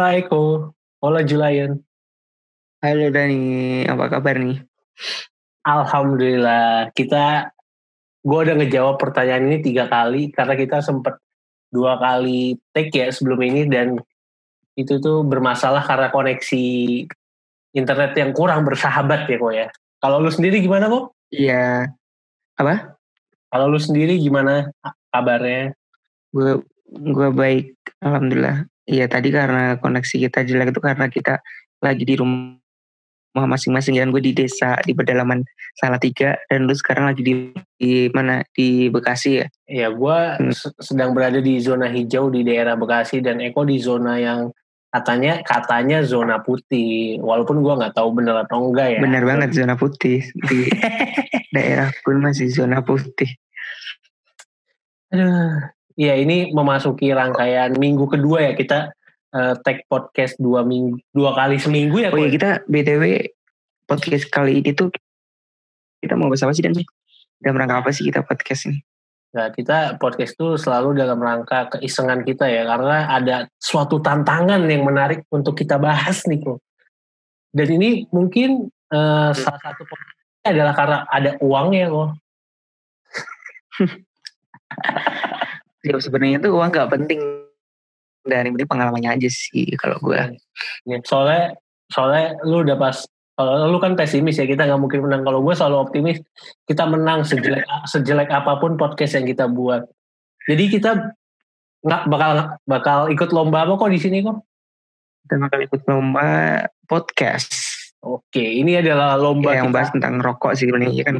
Hola Eko, hola Julian. Halo Dani, apa kabar nih? Alhamdulillah, kita gue udah ngejawab pertanyaan ini tiga kali karena kita sempet dua kali take ya sebelum ini dan itu tuh bermasalah karena koneksi internet yang kurang bersahabat ya kok ya. Kalau lu sendiri gimana kok? Iya, apa? Kalau lu sendiri gimana kabarnya? Gue gue baik, alhamdulillah. Iya tadi karena koneksi kita jelek itu karena kita lagi di rumah masing-masing dan gue di desa di pedalaman Salatiga dan lu sekarang lagi di, di mana di Bekasi ya? Iya gue hmm. sedang berada di zona hijau di daerah Bekasi dan Eko di zona yang katanya katanya zona putih walaupun gue nggak tahu bener atau enggak ya. Bener banget zona putih di daerah pun masih zona putih. Aduh, Iya ini memasuki rangkaian minggu kedua ya kita uh, tag podcast dua minggu dua kali seminggu ya. Oh iya kita btw podcast kali ini tuh kita mau bahas apa sih dan? Dalam rangka apa sih kita podcast ini? Nah, kita podcast itu selalu dalam rangka keisengan kita ya, karena ada suatu tantangan yang menarik untuk kita bahas nih kok. Dan ini mungkin uh, salah satu adalah karena ada uangnya kok. ya sebenarnya itu uang gak penting dari penting pengalamannya aja sih kalau gue ya, soalnya soalnya lu udah pas kalau lu kan pesimis ya kita nggak mungkin menang. Kalau gue selalu optimis kita menang sejelek sejelek apa pun podcast yang kita buat. Jadi kita nggak bakal bakal ikut lomba apa kok di sini kok? Kita bakal ikut lomba podcast. Oke ini adalah lomba ya, yang bahas tentang rokok sih sebenarnya kan?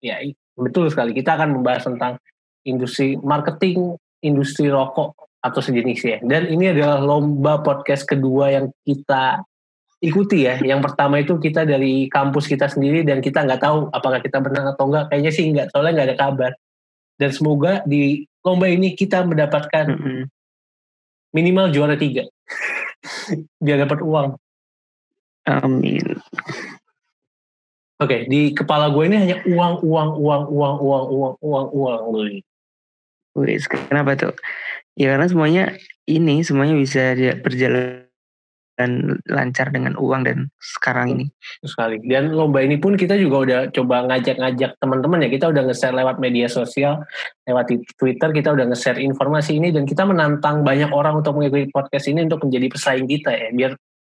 Ya betul sekali. Kita akan membahas tentang industri marketing industri rokok atau sejenisnya. Dan ini adalah lomba podcast kedua yang kita ikuti ya. Yang pertama itu kita dari kampus kita sendiri dan kita nggak tahu apakah kita menang atau enggak. Kayaknya sih enggak, soalnya nggak ada kabar. Dan semoga di lomba ini kita mendapatkan mm -hmm. minimal juara tiga. Biar dapat uang. Amin. Oke, okay, di kepala gue ini hanya uang, uang, uang, uang, uang, uang, uang, uang, uang. Wih, kenapa tuh? Ya karena semuanya ini semuanya bisa berjalan dan lancar dengan uang dan sekarang ini. Sekali. Dan lomba ini pun kita juga udah coba ngajak-ngajak teman-teman ya. Kita udah nge-share lewat media sosial, lewat Twitter kita udah nge-share informasi ini dan kita menantang banyak orang untuk mengikuti podcast ini untuk menjadi pesaing kita ya. Biar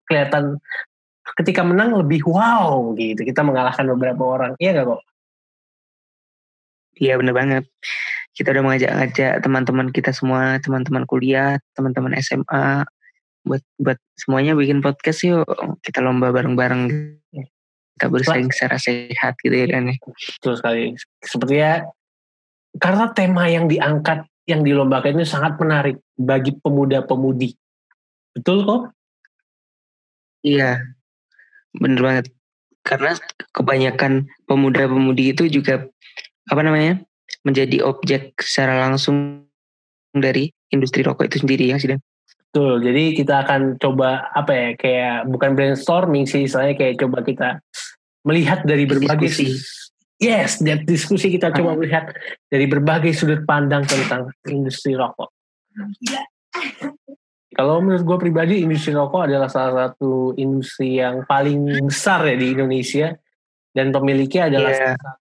kelihatan ketika menang lebih wow gitu. Kita mengalahkan beberapa orang. Iya gak kok? Iya bener banget kita udah mengajak-ngajak teman-teman kita semua, teman-teman kuliah, teman-teman SMA, buat buat semuanya bikin podcast yuk. Kita lomba bareng-bareng. Kita bersaing secara sehat gitu ya kan ya. Betul sekali. Sepertinya karena tema yang diangkat, yang dilombakan itu sangat menarik bagi pemuda-pemudi. Betul kok? Iya, bener banget. Karena kebanyakan pemuda-pemudi itu juga apa namanya menjadi objek secara langsung dari industri rokok itu sendiri ya sih Betul, jadi kita akan coba apa ya kayak bukan brainstorming sih, soalnya kayak coba kita melihat dari berbagai diskusi. Yes, dan diskusi kita coba melihat dari berbagai sudut pandang tentang industri rokok. Kalau menurut gue pribadi, industri rokok adalah salah satu industri yang paling besar ya di Indonesia dan pemiliknya adalah yeah. salah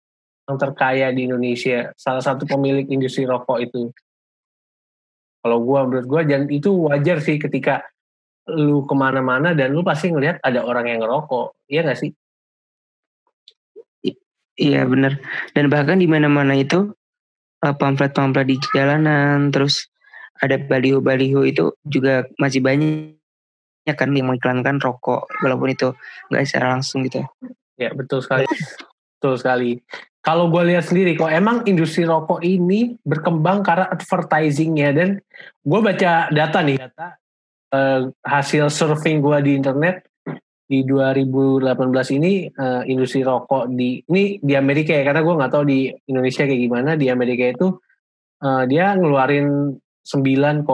yang terkaya di Indonesia, salah satu pemilik industri rokok itu. Kalau gue menurut gue, dan itu wajar sih ketika lu ke mana-mana dan lu pasti ngelihat ada orang yang ngerokok, iya gak sih? Iya bener. Dan bahkan di mana-mana itu eh, pamflet-pamflet di jalanan, terus ada baliho-baliho itu juga masih banyak kan yang mengiklankan rokok, walaupun itu nggak secara langsung gitu. Ya betul sekali. betul sekali kalau gue lihat sendiri kok emang industri rokok ini berkembang karena advertisingnya dan gue baca data nih data uh, hasil surfing gue di internet di 2018 ini uh, industri rokok di ini di Amerika ya karena gue nggak tahu di Indonesia kayak gimana. Di Amerika itu uh, dia ngeluarin 9,06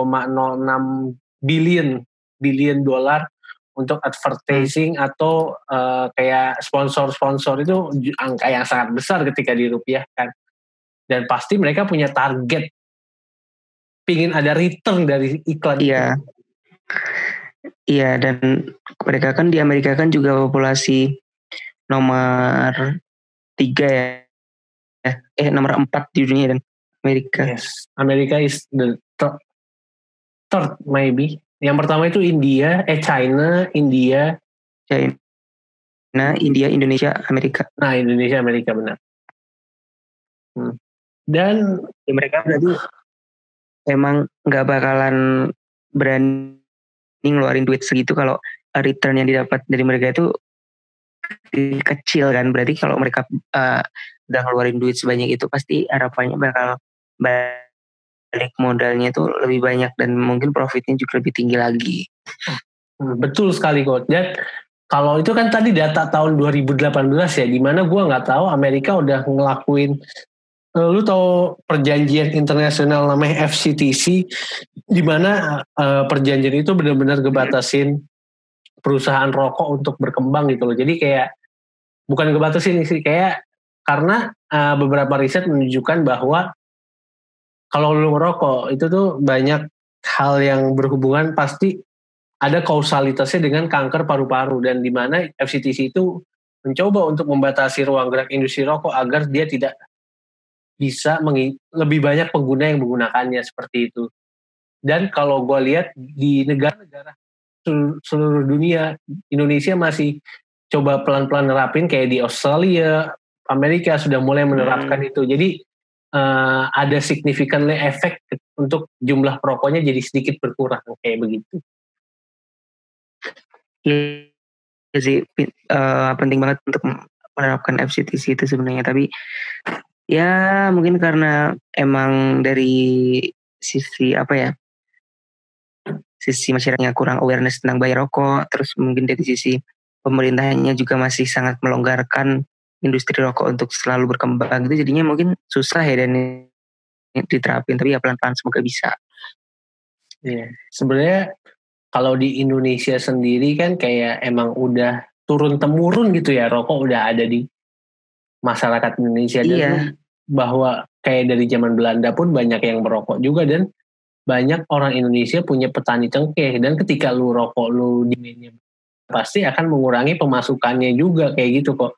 billion billion dolar untuk advertising hmm. atau uh, kayak sponsor-sponsor itu angka yang sangat besar ketika dirupiahkan. Dan pasti mereka punya target pingin ada return dari iklan. Iya. Iya dan mereka kan di Amerika kan juga populasi nomor tiga ya, eh nomor empat di dunia dan Amerika. Yes, Amerika is the third, third maybe. Yang pertama itu India, eh China, India, China, India, Indonesia, Amerika. Nah Indonesia, Amerika benar. Hmm. Dan ya, mereka berarti emang nggak bakalan berani ngeluarin duit segitu kalau return yang didapat dari mereka itu kecil kan berarti kalau mereka uh, udah ngeluarin duit sebanyak itu pasti harapannya bakal balik modalnya itu lebih banyak dan mungkin profitnya juga lebih tinggi lagi. Hmm, betul sekali kok. Dan kalau itu kan tadi data tahun 2018 ya, di mana gue nggak tahu Amerika udah ngelakuin Eh, lu tahu perjanjian internasional namanya FCTC di mana uh, perjanjian itu benar-benar ngebatasin perusahaan rokok untuk berkembang gitu loh. Jadi kayak bukan ngebatasin sih kayak karena uh, beberapa riset menunjukkan bahwa kalau lu ngerokok itu tuh banyak hal yang berhubungan pasti ada kausalitasnya dengan kanker paru-paru dan di mana FCTC itu mencoba untuk membatasi ruang gerak industri rokok agar dia tidak bisa lebih banyak pengguna yang menggunakannya seperti itu. Dan kalau gue lihat di negara-negara seluruh dunia, Indonesia masih coba pelan-pelan nerapin kayak di Australia, Amerika sudah mulai menerapkan hmm. itu. Jadi uh, ada signifikan efek untuk jumlah perokoknya jadi sedikit berkurang kayak begitu. Iya sih uh, penting banget untuk menerapkan FCTC itu sebenarnya tapi Ya mungkin karena emang dari sisi apa ya sisi masyarakatnya kurang awareness tentang bayar rokok terus mungkin dari sisi pemerintahnya juga masih sangat melonggarkan industri rokok untuk selalu berkembang gitu jadinya mungkin susah ya dan diterapin tapi ya pelan-pelan semoga bisa. Iya, sebenarnya kalau di Indonesia sendiri kan kayak emang udah turun temurun gitu ya rokok udah ada di masyarakat Indonesia dan iya. bahwa kayak dari zaman Belanda pun banyak yang merokok juga dan banyak orang Indonesia punya petani cengkeh dan ketika lu rokok lu di pasti akan mengurangi pemasukannya juga kayak gitu kok.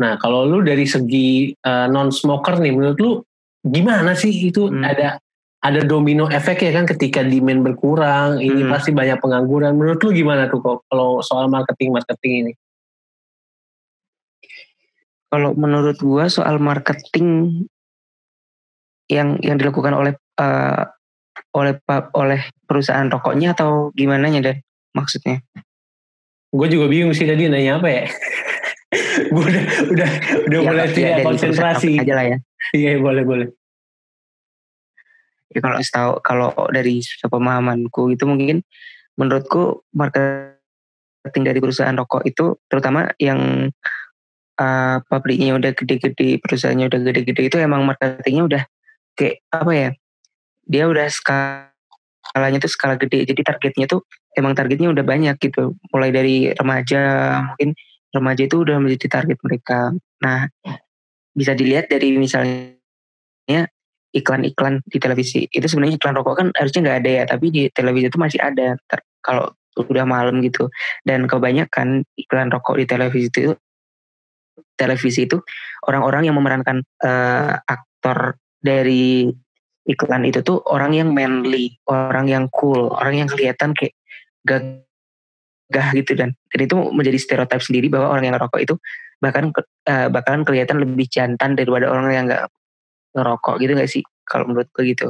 Nah kalau lu dari segi uh, eh, non smoker nih menurut lu gimana sih itu hmm. ada ada domino efek ya kan ketika demand berkurang hmm. ini pasti banyak pengangguran menurut lu gimana tuh kok kalau soal marketing marketing ini? Kalau menurut gua soal marketing yang yang dilakukan oleh uh, oleh oleh perusahaan rokoknya atau gimana nya dan maksudnya? Gue juga bingung sih tadi nanya apa ya. gue udah udah udah ya, mulai tidak ya, konsentrasi. Aja lah ya. Iya boleh boleh. Ya kalau tahu kalau dari pemahamanku itu mungkin menurutku marketing dari perusahaan rokok itu terutama yang uh, pabriknya udah gede-gede, perusahaannya udah gede-gede itu emang marketingnya udah kayak apa ya? Dia udah skalanya tuh skala gede. Jadi targetnya tuh emang targetnya udah banyak gitu. Mulai dari remaja, mungkin remaja itu udah menjadi target mereka. Nah, bisa dilihat dari misalnya iklan-iklan di televisi. Itu sebenarnya iklan rokok kan harusnya nggak ada ya, tapi di televisi itu masih ada. Kalau udah malam gitu. Dan kebanyakan iklan rokok di televisi itu televisi itu orang-orang yang memerankan uh, aktor dari iklan itu tuh orang yang manly, orang yang cool, orang yang kelihatan kayak gagah gitu dan dan itu menjadi stereotip sendiri bahwa orang yang ngerokok itu bahkan uh, bakalan kelihatan lebih jantan daripada orang yang nggak ngerokok gitu gak sih kalau menurut gue gitu.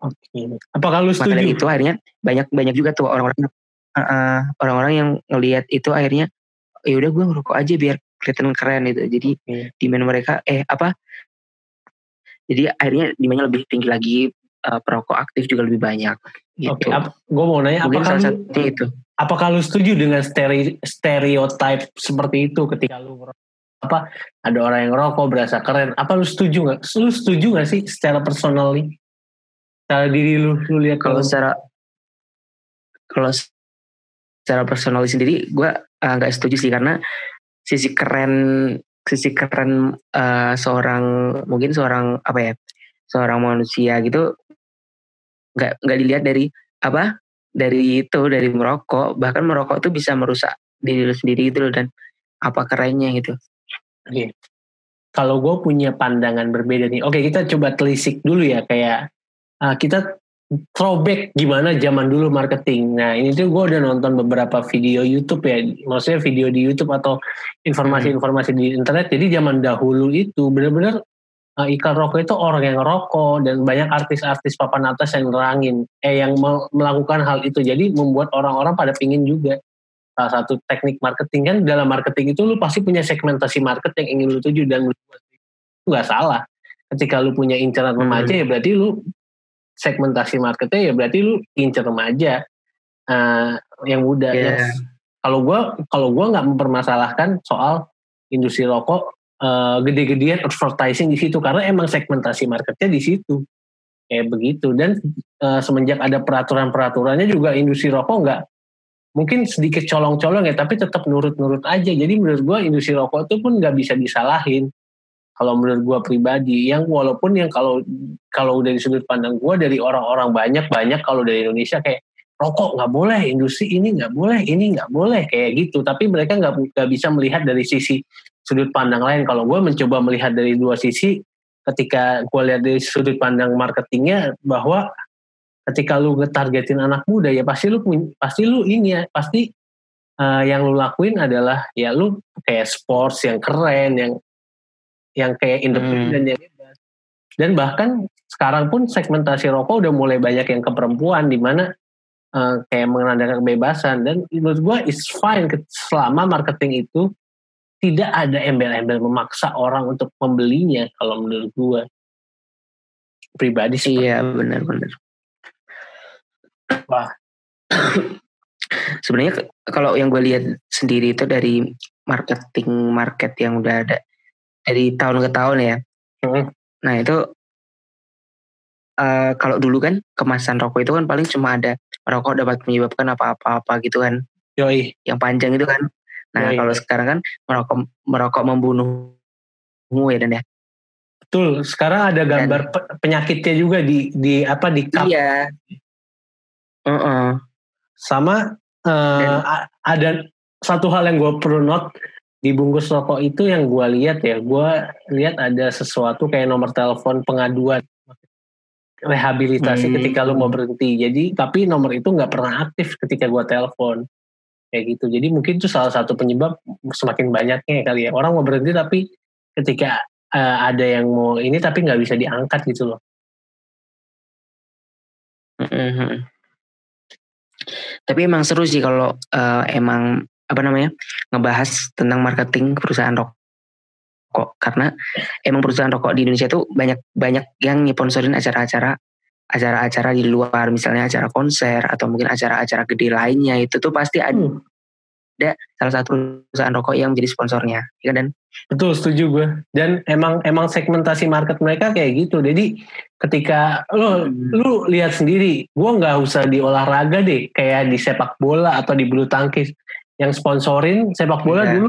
Oke. Apakah lu setuju? itu akhirnya banyak banyak juga tuh orang-orang uh, orang-orang yang ngelihat itu akhirnya ya udah gue ngerokok aja biar kelihatan keren itu jadi hmm. demand mereka eh apa jadi akhirnya demandnya lebih tinggi lagi uh, perokok aktif juga lebih banyak gitu. Oke, okay. gue mau nanya Mungkin apakah lu, itu. Apakah lu setuju dengan steri, stereotype seperti itu ketika lu apa ada orang yang ngerokok berasa keren? Apa lu setuju nggak? Lu setuju nggak sih secara personal nih? Secara diri lu, lu lihat kalau secara kalau secara personal sendiri gue uh, nggak setuju sih karena sisi keren sisi keren uh, seorang mungkin seorang apa ya seorang manusia gitu nggak nggak dilihat dari apa dari itu dari merokok bahkan merokok tuh bisa merusak diri lu sendiri gitu loh dan apa kerennya gitu Oke. Kalau gue punya pandangan berbeda nih. Oke, kita coba telisik dulu ya kayak uh, kita throwback gimana zaman dulu marketing. Nah, ini tuh gue udah nonton beberapa video YouTube ya. Maksudnya video di YouTube atau informasi-informasi di internet. Jadi zaman dahulu itu benar-benar uh, iklan rokok itu orang yang ngerokok dan banyak artis-artis papan atas yang nerangin eh yang melakukan hal itu. Jadi membuat orang-orang pada pingin juga salah satu teknik marketing kan dalam marketing itu lu pasti punya segmentasi market yang ingin lu tuju dan lu itu nggak salah ketika lu punya incaran remaja hmm. ya berarti lu segmentasi marketnya ya berarti lu incer remaja uh, yang muda yeah. kalau gua kalau gua nggak mempermasalahkan soal industri rokok uh, gede-gedean advertising di situ karena emang segmentasi marketnya di situ. Kayak begitu. Dan uh, semenjak ada peraturan-peraturannya juga industri rokok nggak mungkin sedikit colong-colong ya tapi tetap nurut-nurut aja. Jadi menurut gue industri rokok itu pun nggak bisa disalahin. Kalau menurut gue pribadi yang walaupun yang kalau kalau udah di sudut pandang gue dari orang-orang banyak banyak kalau dari Indonesia kayak rokok nggak boleh industri ini nggak boleh ini nggak boleh kayak gitu. Tapi mereka nggak nggak bisa melihat dari sisi sudut pandang lain. Kalau gue mencoba melihat dari dua sisi ketika gue lihat dari sudut pandang marketingnya bahwa ketika lu ngetargetin anak muda ya pasti lu pasti lu ini ya pasti uh, yang lu lakuin adalah ya lu kayak sports yang keren yang yang kayak independen hmm. yang bebas dan bahkan sekarang pun segmentasi rokok udah mulai banyak yang ke perempuan di mana uh, kayak menandakan kebebasan. Dan menurut gue is fine selama marketing itu tidak ada embel-embel memaksa orang untuk membelinya kalau menurut gue pribadi sih iya benar-benar Wah. Sebenarnya kalau yang gue lihat sendiri itu dari marketing market yang udah ada dari tahun ke tahun ya. Hmm. Nah itu uh, kalau dulu kan kemasan rokok itu kan paling cuma ada rokok dapat menyebabkan apa-apa gitu kan. Yoi. Yang panjang itu kan. Nah kalau sekarang kan merokok merokok membunuhmu ya dan ya. Betul. Sekarang ada gambar dan, penyakitnya juga di di apa di cup. Iya. Uh -uh. Sama uh, ada satu hal yang gue perlu note di bungkus rokok itu yang gue lihat ya, gue lihat ada sesuatu kayak nomor telepon pengaduan rehabilitasi hmm. ketika lu mau berhenti. Jadi tapi nomor itu nggak pernah aktif ketika gue telepon kayak gitu. Jadi mungkin itu salah satu penyebab semakin banyaknya kali ya orang mau berhenti tapi ketika uh, ada yang mau ini tapi nggak bisa diangkat gitu loh. Mm -hmm. Tapi emang seru sih kalau uh, emang apa namanya ngebahas tentang marketing perusahaan rokok karena emang perusahaan rokok di Indonesia itu banyak banyak yang nyeponsorin acara-acara acara-acara di luar misalnya acara konser atau mungkin acara-acara gede lainnya itu tuh pasti ada hmm ada salah satu perusahaan rokok yang menjadi sponsornya, ya dan betul setuju gue. Dan emang emang segmentasi market mereka kayak gitu. Jadi ketika lo hmm. lu lihat sendiri, gue nggak usah di olahraga deh, kayak di sepak bola atau di bulu tangkis yang sponsorin sepak bola ya. dulu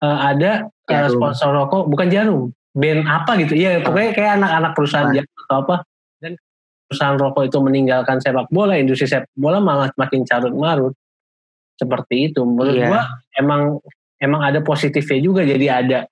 uh, ada uh, sponsor rokok, bukan jarum, band apa gitu. Iya, pokoknya kayak anak-anak perusahaan jarum atau apa. Perusahaan rokok itu meninggalkan sepak bola, industri sepak bola malah makin carut marut seperti itu. Menurut yeah. gua emang emang ada positifnya juga. Jadi ada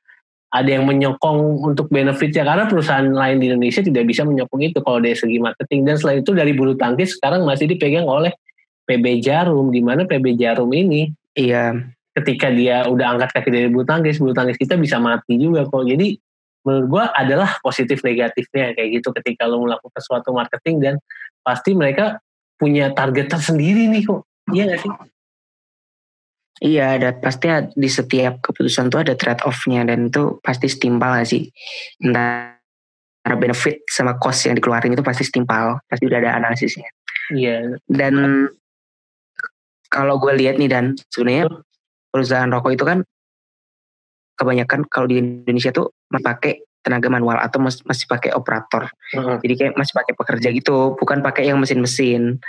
ada yang menyokong untuk benefitnya karena perusahaan lain di Indonesia tidak bisa menyokong itu kalau dari segi marketing dan selain itu dari bulu tangkis sekarang masih dipegang oleh PB Jarum di mana PB Jarum ini iya ketika dia udah angkat kaki dari bulu tangkis bulu tangkis kita bisa mati juga kok jadi menurut gua adalah positif negatifnya kayak gitu ketika lo melakukan suatu marketing dan pasti mereka punya target tersendiri nih kok iya gak sih Iya, ada pasti di setiap keputusan tuh ada trade off-nya dan itu pasti setimpal gak sih? Entah benefit sama cost yang dikeluarin itu pasti setimpal, pasti udah ada analisisnya. Iya. Dan kalau gue lihat nih dan sebenarnya perusahaan rokok itu kan kebanyakan kalau di Indonesia tuh pakai tenaga manual atau masih pakai operator. Uh-huh. Jadi kayak masih pakai pekerja gitu, bukan pakai yang mesin-mesin.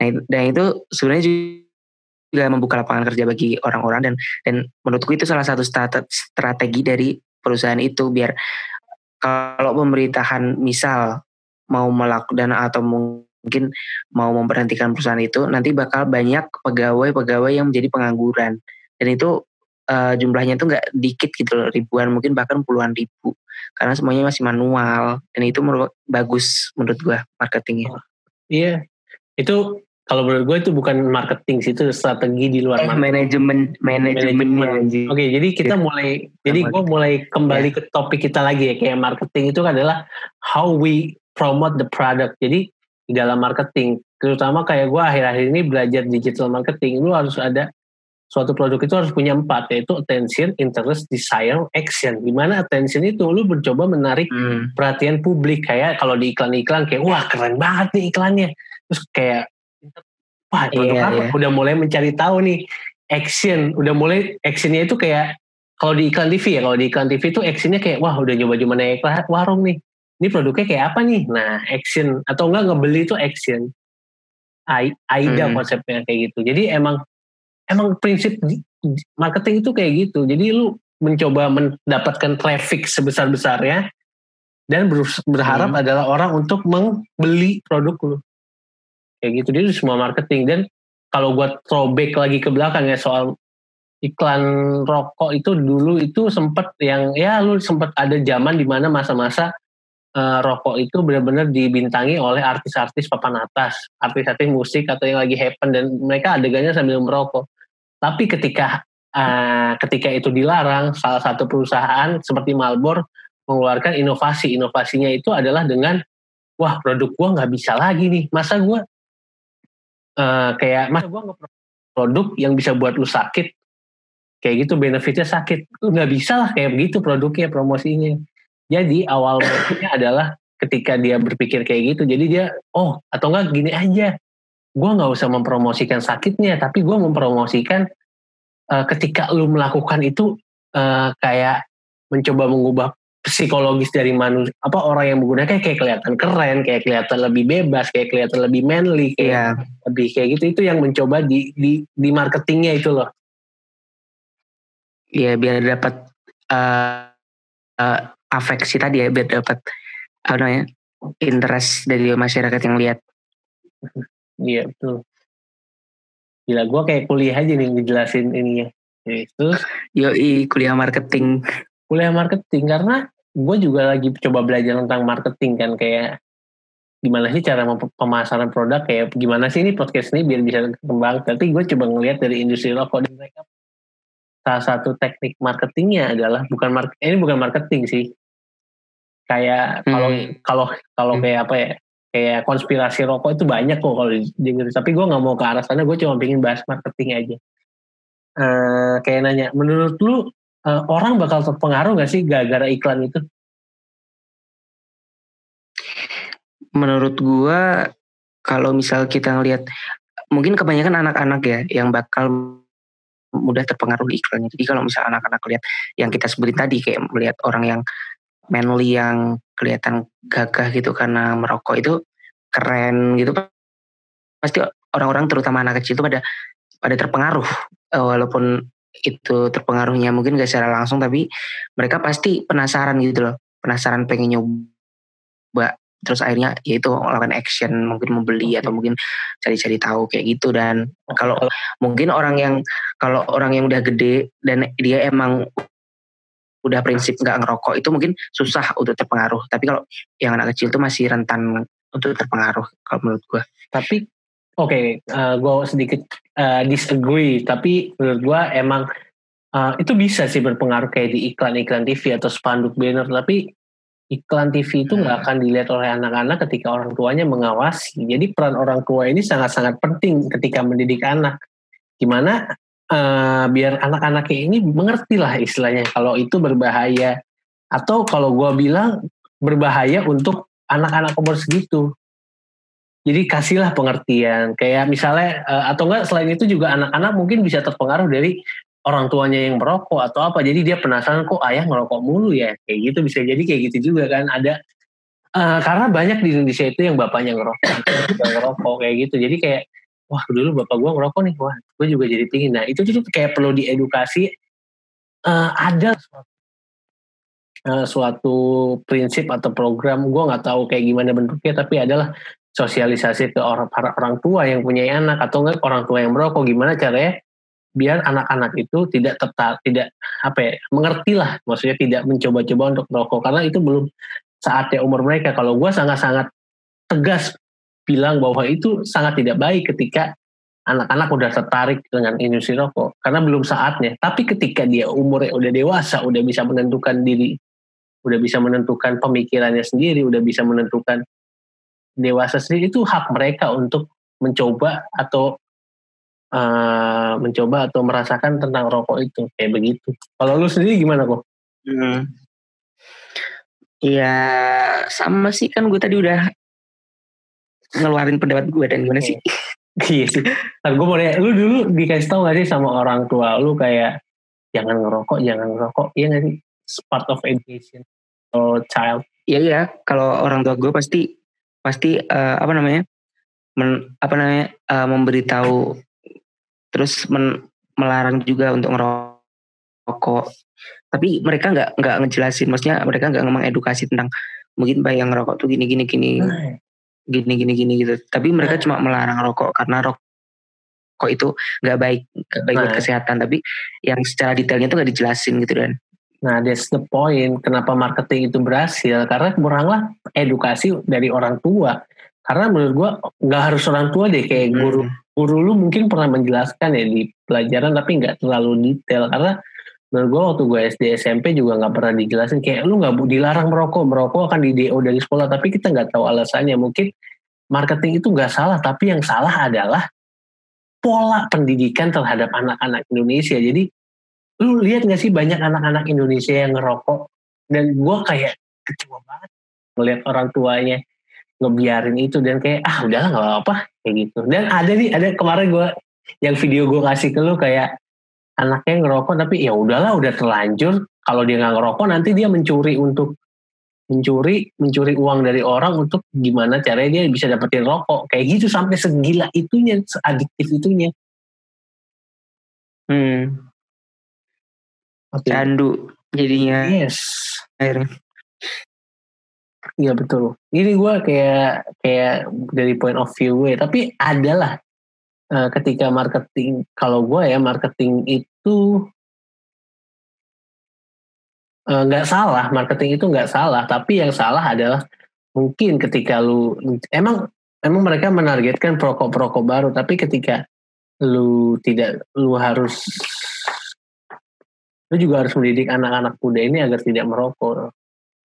Nah, dan itu sebenarnya juga membuka lapangan kerja bagi orang-orang dan dan menurutku itu salah satu strategi dari perusahaan itu biar kalau pemerintahan misal mau melakukan atau mungkin mau memberhentikan perusahaan itu nanti bakal banyak pegawai-pegawai yang menjadi pengangguran dan itu uh, jumlahnya itu nggak dikit gitu loh ribuan mungkin bahkan puluhan ribu. Karena semuanya masih manual dan itu menurut bagus menurut gua marketingnya. Oh, iya. Itu kalau menurut gue itu bukan marketing sih itu strategi di luar eh, manajemen manajemen. oke jadi kita ya. mulai jadi gue mulai kembali ya. ke topik kita lagi ya kayak marketing itu adalah how we promote the product. Jadi di dalam marketing terutama kayak gue akhir-akhir ini belajar digital marketing lu harus ada suatu produk itu harus punya empat yaitu attention, interest, desire, action. Di mana attention itu lu mencoba menarik hmm. perhatian publik kayak kalau di iklan-iklan kayak wah keren banget nih iklannya. Terus kayak wah produk yeah, apa? Yeah. Udah mulai mencari tahu nih action, udah mulai actionnya itu kayak kalau di iklan TV ya, kalau di iklan TV itu actionnya kayak wah udah nyoba-nyoba naik warung nih. Ini produknya kayak apa nih? Nah action atau enggak ngebeli itu action. AIDA hmm. konsepnya kayak gitu. Jadi emang emang prinsip marketing itu kayak gitu. Jadi lu mencoba mendapatkan traffic sebesar-besarnya dan berharap hmm. adalah orang untuk membeli produk lu kayak gitu dia semua marketing dan kalau buat throwback lagi ke belakang ya soal iklan rokok itu dulu itu sempat yang ya lu sempat ada zaman di mana masa-masa uh, rokok itu benar-benar dibintangi oleh artis-artis papan atas, artis-artis musik atau yang lagi happen dan mereka adegannya sambil merokok. Tapi ketika uh, ketika itu dilarang, salah satu perusahaan seperti Marlboro mengeluarkan inovasi. Inovasinya itu adalah dengan wah produk gua nggak bisa lagi nih, masa gua uh, kayak mas gue nggak produk yang bisa buat lu sakit. Kayak gitu benefitnya sakit. Lu nggak bisa lah kayak begitu produknya promosinya. Jadi awal adalah ketika dia berpikir kayak gitu jadi dia oh atau enggak gini aja gue nggak usah mempromosikan sakitnya tapi gue mempromosikan uh, ketika lu melakukan itu uh, kayak mencoba mengubah psikologis dari manusia apa orang yang menggunakan kayak kelihatan keren kayak kelihatan lebih bebas kayak kelihatan lebih manly kayak yeah. lebih kayak gitu itu yang mencoba di di di marketingnya itu loh. Iya yeah, biar dapat uh, uh, afeksi tadi ya biar dapat apa namanya interest dari masyarakat yang lihat iya betul gila gue kayak kuliah aja nih ngejelasin ini ya itu yo kuliah marketing kuliah marketing karena gue juga lagi coba belajar tentang marketing kan kayak gimana sih cara pemasaran produk kayak gimana sih ini podcast ini biar bisa berkembang. Tapi gue coba ngelihat dari industri rokok dan mereka salah satu teknik marketingnya adalah bukan market ini bukan marketing sih. Kayak kalau hmm. kalau kalau hmm. kayak apa ya kayak konspirasi rokok itu banyak kok kalau denger. Tapi gue nggak mau ke arah sana. Gue cuma pengen bahas marketing aja. Uh, kayak nanya, menurut lu uh, orang bakal terpengaruh gak sih gara-gara iklan itu? Menurut gua kalau misal kita ngelihat mungkin kebanyakan anak-anak ya yang bakal mudah terpengaruh di iklannya. Jadi kalau misal anak-anak lihat yang kita sebutin tadi kayak melihat orang yang manly yang kelihatan gagah gitu karena merokok itu keren gitu. Pasti orang-orang terutama anak kecil itu pada pada terpengaruh. Eh, walaupun itu terpengaruhnya mungkin gak secara langsung tapi mereka pasti penasaran gitu loh. Penasaran pengen nyoba terus akhirnya ya itu melakukan action mungkin membeli atau mungkin cari-cari tahu kayak gitu. Dan kalau mungkin orang yang kalau orang yang udah gede dan dia emang udah prinsip nggak ngerokok itu mungkin susah untuk terpengaruh. Tapi kalau yang anak kecil itu masih rentan untuk terpengaruh kalau menurut gue tapi oke okay, uh, gue sedikit uh, disagree. Tapi menurut gue emang uh, itu bisa sih berpengaruh kayak di iklan-iklan TV atau spanduk banner. Tapi iklan TV itu nggak hmm. akan dilihat oleh anak-anak ketika orang tuanya mengawasi. Jadi peran orang tua ini sangat-sangat penting ketika mendidik anak. Gimana uh, biar anak-anaknya ini mengerti lah istilahnya kalau itu berbahaya atau kalau gue bilang berbahaya untuk anak-anak umur segitu jadi kasihlah pengertian. Kayak misalnya uh, atau enggak selain itu juga anak-anak mungkin bisa terpengaruh dari orang tuanya yang merokok atau apa. Jadi dia penasaran kok ayah ngerokok mulu ya. Kayak gitu bisa jadi kayak gitu juga kan ada uh, karena banyak di Indonesia itu yang bapaknya ngerokok, ngerokok kayak gitu. Jadi kayak wah dulu bapak gua ngerokok nih, wah gue juga jadi pingin. Nah itu tuh kayak perlu diedukasi. Uh, ada uh, suatu prinsip atau program. Gue nggak tahu kayak gimana bentuknya tapi adalah sosialisasi ke orang para orang tua yang punya anak atau enggak orang tua yang merokok. Gimana caranya biar anak-anak itu tidak tetap tidak apa ya mengerti lah maksudnya tidak mencoba-coba untuk merokok. Karena itu belum saatnya umur mereka. Kalau gue sangat-sangat tegas bilang bahwa itu sangat tidak baik ketika anak-anak udah tertarik dengan industri rokok karena belum saatnya tapi ketika dia umurnya udah dewasa udah bisa menentukan diri udah bisa menentukan pemikirannya sendiri udah bisa menentukan dewasa sendiri itu hak mereka untuk mencoba atau uh, mencoba atau merasakan tentang rokok itu kayak begitu. Kalau lu sendiri gimana kok? Hmm. Ya sama sih kan gue tadi udah ngeluarin pendapat gue dan gimana sih? iya sih. Kan gue mau nanya, lu dulu dikasih tau gak sih sama orang tua lu kayak jangan ngerokok, jangan ngerokok, iya gak sih? part of education or child. Iya iya, kalau orang tua gue pasti pasti uh, apa namanya men, apa namanya uh, memberitahu terus men, melarang juga untuk ngerokok tapi mereka nggak nggak ngejelasin maksudnya mereka nggak ngomong edukasi tentang mungkin bayang ngerokok tuh gini gini gini nah. Gini gini gini gitu tapi mereka nah. cuma melarang rokok karena rokok itu nggak baik nggak baik nah. buat kesehatan tapi yang secara detailnya tuh nggak dijelasin gitu kan Nah, that's the point. Kenapa marketing itu berhasil? Karena kuranglah edukasi dari orang tua. Karena menurut gua nggak harus orang tua deh, kayak hmm. guru guru lu mungkin pernah menjelaskan ya di pelajaran, tapi nggak terlalu detail. Karena menurut gua waktu gua SD SMP juga nggak pernah dijelasin. Kayak lu nggak dilarang merokok, merokok akan di DO dari sekolah, tapi kita nggak tahu alasannya. Mungkin marketing itu nggak salah, tapi yang salah adalah pola pendidikan terhadap anak-anak Indonesia. Jadi lu lihat gak sih banyak anak-anak Indonesia yang ngerokok? Dan gue kayak kecewa banget ngeliat orang tuanya ngebiarin itu. Dan kayak ah udahlah nggak apa-apa. Kayak gitu. Dan ada nih ada kemarin gue yang video gue kasih ke lu kayak anaknya ngerokok tapi ya udahlah udah terlanjur. Kalau dia nggak ngerokok nanti dia mencuri untuk mencuri mencuri uang dari orang untuk gimana caranya dia bisa dapetin rokok. Kayak gitu sampai segila itunya adiktif itunya. Hmm. Okay. candu jadinya. Yes. Akhirnya. Iya betul. Ini gue kayak kayak dari point of view gue, tapi adalah uh, ketika marketing, kalau gue ya marketing itu eh, nggak uh, salah, marketing itu nggak salah, tapi yang salah adalah mungkin ketika lu emang emang mereka menargetkan perokok-perokok baru, tapi ketika lu tidak lu harus lu juga harus mendidik anak-anak muda ini agar tidak merokok.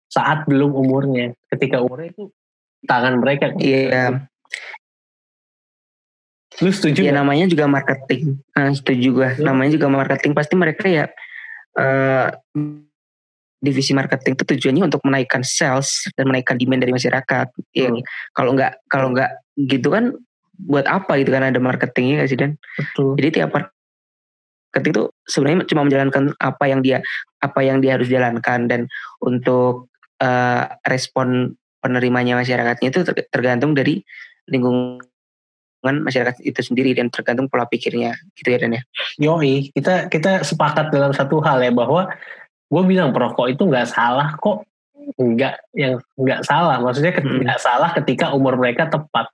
Saat belum umurnya. Ketika umurnya itu tangan mereka iya lu setuju ya namanya juga marketing. Nah, setuju ya. namanya juga marketing. Pasti mereka ya uh, divisi marketing itu tujuannya untuk menaikkan sales dan menaikkan demand dari masyarakat. Ya hmm. kalau nggak kalau nggak gitu kan buat apa gitu kan ada marketingnya gak sih dan? Betul. jadi tiap ketika itu sebenarnya cuma menjalankan apa yang dia apa yang dia harus jalankan. Dan untuk uh, respon penerimanya masyarakatnya itu tergantung dari lingkungan masyarakat itu sendiri dan tergantung pola pikirnya gitu ya Dan ya. Yoi, kita kita sepakat dalam satu hal ya bahwa gue bilang perokok itu nggak salah kok nggak yang nggak salah maksudnya hmm. nggak hmm. salah ketika umur mereka tepat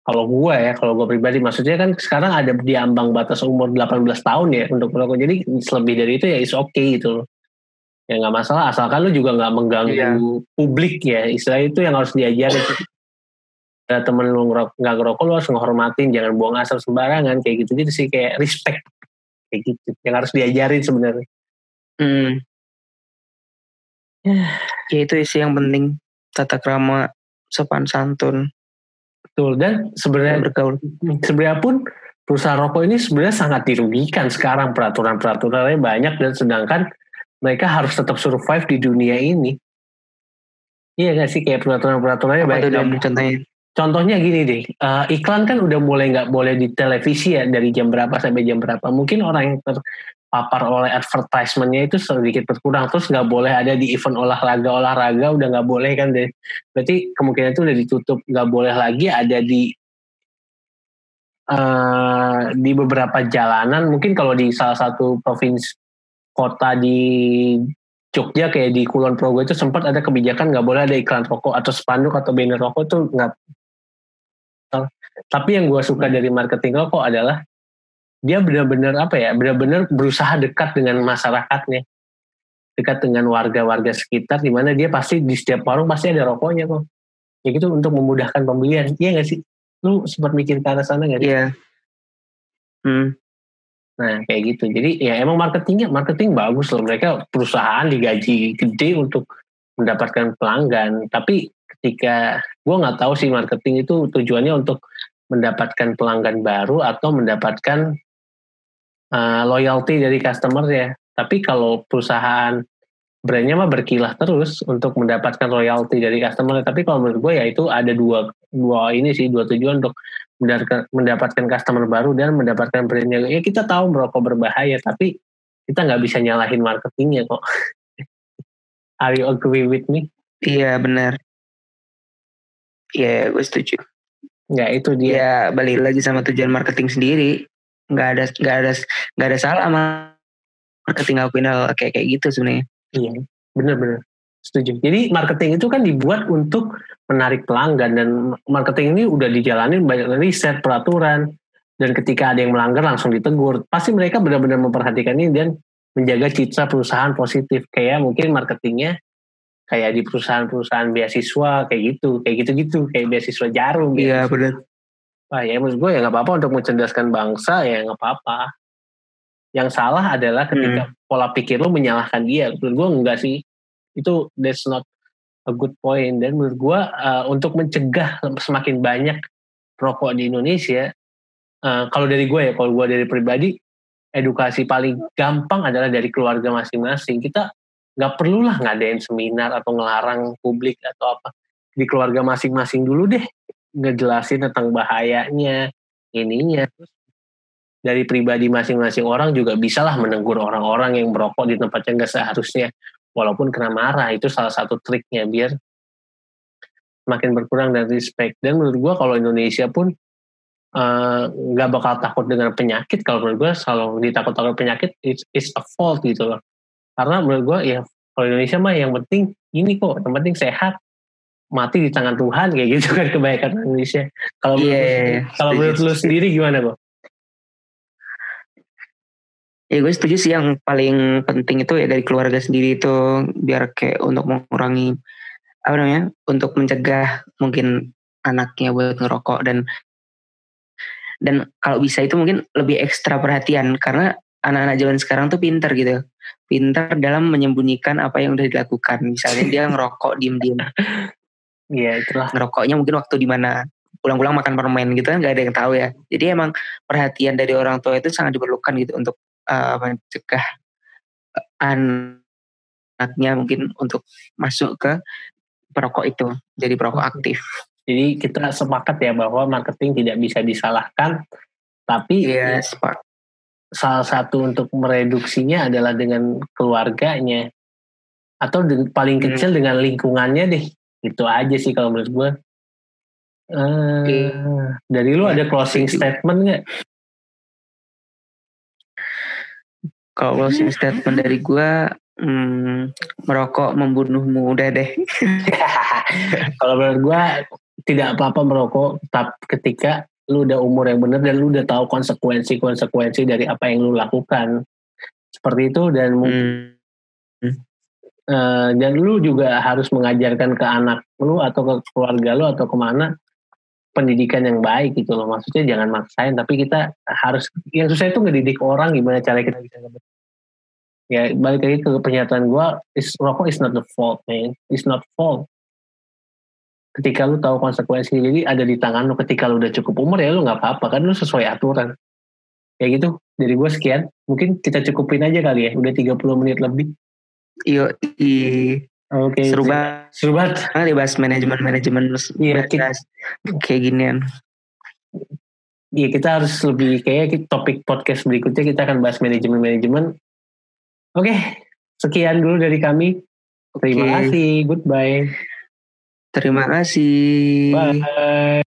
kalau gue ya, kalau gue pribadi maksudnya kan sekarang ada di ambang batas umur 18 tahun ya untuk merokok. Jadi lebih dari itu ya is oke okay gitu loh. Ya nggak masalah asalkan lu juga nggak mengganggu iya. publik ya. Istilah itu yang harus diajarin. Ada temen lu nggak ngerokok lu harus menghormatin, jangan buang asal sembarangan kayak gitu gitu sih kayak respect kayak gitu. Yang harus diajarin sebenarnya. Hmm. Ya itu sih yang penting tata krama sopan santun Betul dan sebenarnya bergaul sebenarnya pun perusahaan rokok ini sebenarnya sangat dirugikan sekarang peraturan-peraturannya banyak dan sedangkan mereka harus tetap survive di dunia ini. Iya gak sih kayak peraturan-peraturannya banyak. contohnya? Contohnya gini deh, uh, iklan kan udah mulai nggak boleh di televisi ya dari jam berapa sampai jam berapa. Mungkin orang yang ter, papar oleh advertisementnya itu sedikit berkurang terus nggak boleh ada di event olahraga olahraga udah nggak boleh kan deh berarti kemungkinan itu udah ditutup nggak boleh lagi ada di uh, di beberapa jalanan mungkin kalau di salah satu provinsi kota di Jogja kayak di Kulon Progo itu sempat ada kebijakan nggak boleh ada iklan rokok atau spanduk atau banner rokok tuh nggak Tapi yang gue suka dari marketing rokok adalah dia benar-benar apa ya, benar-benar berusaha dekat dengan masyarakatnya, dekat dengan warga-warga sekitar, di mana dia pasti di setiap warung pasti ada rokoknya kok. Ya gitu untuk memudahkan pembelian, iya nggak sih? Lu sempat mikir ke arah sana nggak sih? Iya. Hmm. Nah kayak gitu. Jadi ya emang marketingnya, marketing bagus loh. Mereka perusahaan digaji gede untuk mendapatkan pelanggan. Tapi ketika gue nggak tahu sih marketing itu tujuannya untuk mendapatkan pelanggan baru atau mendapatkan uh, loyalty dari customer ya. Tapi kalau perusahaan brandnya mah berkilah terus untuk mendapatkan royalti dari customer. Tapi kalau menurut gue ya itu ada dua dua ini sih dua tujuan untuk mendapatkan customer baru dan mendapatkan brandnya. Ya kita tahu merokok berbahaya, tapi kita nggak bisa nyalahin marketingnya kok. Are you agree with me? Iya benar. Iya, gue setuju. Ya itu dia. Ya balik lagi sama tujuan marketing sendiri. Nggak ada nggak ada nggak ada salah sama marketing ngelakuin hal kayak kayak gitu sebenarnya. Iya, benar-benar setuju. Jadi marketing itu kan dibuat untuk menarik pelanggan dan marketing ini udah dijalanin banyak riset peraturan dan ketika ada yang melanggar langsung ditegur. Pasti mereka benar-benar memperhatikan ini dan menjaga citra perusahaan positif. Kayak mungkin marketingnya kayak di perusahaan-perusahaan beasiswa kayak gitu kayak gitu-gitu kayak beasiswa jarum iya gitu. benar Wah ya menurut gue ya nggak apa-apa untuk mencerdaskan bangsa ya nggak apa-apa. Yang salah adalah ketika hmm. pola pikir lo menyalahkan dia. Menurut gue enggak sih. Itu that's not a good point. Dan menurut gue uh, untuk mencegah semakin banyak rokok di Indonesia uh, kalau dari gue ya kalau gue dari pribadi edukasi paling gampang adalah dari keluarga masing-masing. Kita nggak perlulah ngadain seminar atau ngelarang publik atau apa. Di keluarga masing-masing dulu deh ngejelasin tentang bahayanya ininya. Dari pribadi masing-masing orang juga bisalah menegur orang-orang yang merokok di tempat yang gak seharusnya. Walaupun kena marah itu salah satu triknya biar makin berkurang dan respect. Dan menurut gue kalau Indonesia pun eh, nggak uh, bakal takut dengan penyakit. Kalau menurut gue selalu ditakut-takut penyakit it's, it's a fault gitu loh karena menurut gue ya kalau Indonesia mah yang penting ini kok yang penting sehat mati di tangan Tuhan kayak gitu kan kebaikan Indonesia kalau yeah, menurut, yeah, iya. kalau menurut lu sendiri gimana kok Ya gue setuju sih yang paling penting itu ya dari keluarga sendiri itu biar kayak untuk mengurangi apa namanya untuk mencegah mungkin anaknya buat ngerokok dan dan kalau bisa itu mungkin lebih ekstra perhatian. Karena anak-anak zaman sekarang tuh pinter gitu pintar dalam menyembunyikan apa yang udah dilakukan. Misalnya dia ngerokok diem-diem. Iya itulah. Ngerokoknya mungkin waktu di mana pulang-pulang makan permen gitu kan nggak ada yang tahu ya. Jadi emang perhatian dari orang tua itu sangat diperlukan gitu untuk uh, mencegah uh, anaknya mungkin untuk masuk ke perokok itu jadi perokok aktif. Jadi kita sepakat ya bahwa marketing tidak bisa disalahkan, tapi ya, sepakat salah satu untuk mereduksinya adalah dengan keluarganya atau paling hmm. kecil hmm. dengan lingkungannya deh itu aja sih kalau menurut gue uh, okay. dari lu ada closing statement nggak kalau closing statement dari gue hmm, merokok membunuhmu udah deh kalau menurut gue tidak apa-apa merokok tetap ketika lu udah umur yang benar dan lu udah tahu konsekuensi-konsekuensi dari apa yang lu lakukan. Seperti itu dan hmm. uh, dan lu juga harus mengajarkan ke anak lu atau ke keluarga lu atau ke mana pendidikan yang baik gitu loh. Maksudnya jangan maksain tapi kita harus yang susah itu ngedidik orang gimana cara kita bisa ya balik lagi ke pernyataan gue is rokok is not the fault man. It's not fault ketika lu tahu konsekuensi jadi ada di tangan lu ketika lu udah cukup umur ya lu nggak apa-apa kan lu sesuai aturan kayak gitu dari gue sekian mungkin kita cukupin aja kali ya udah 30 menit lebih iya oke okay, seru banget seru banget ah dibahas manajemen manajemen iya kita kayak ginian Iya kita harus lebih kayak topik podcast berikutnya kita akan bahas manajemen manajemen. Oke, sekian dulu dari kami. Terima okay. kasih. Goodbye. Terima kasih. Bye.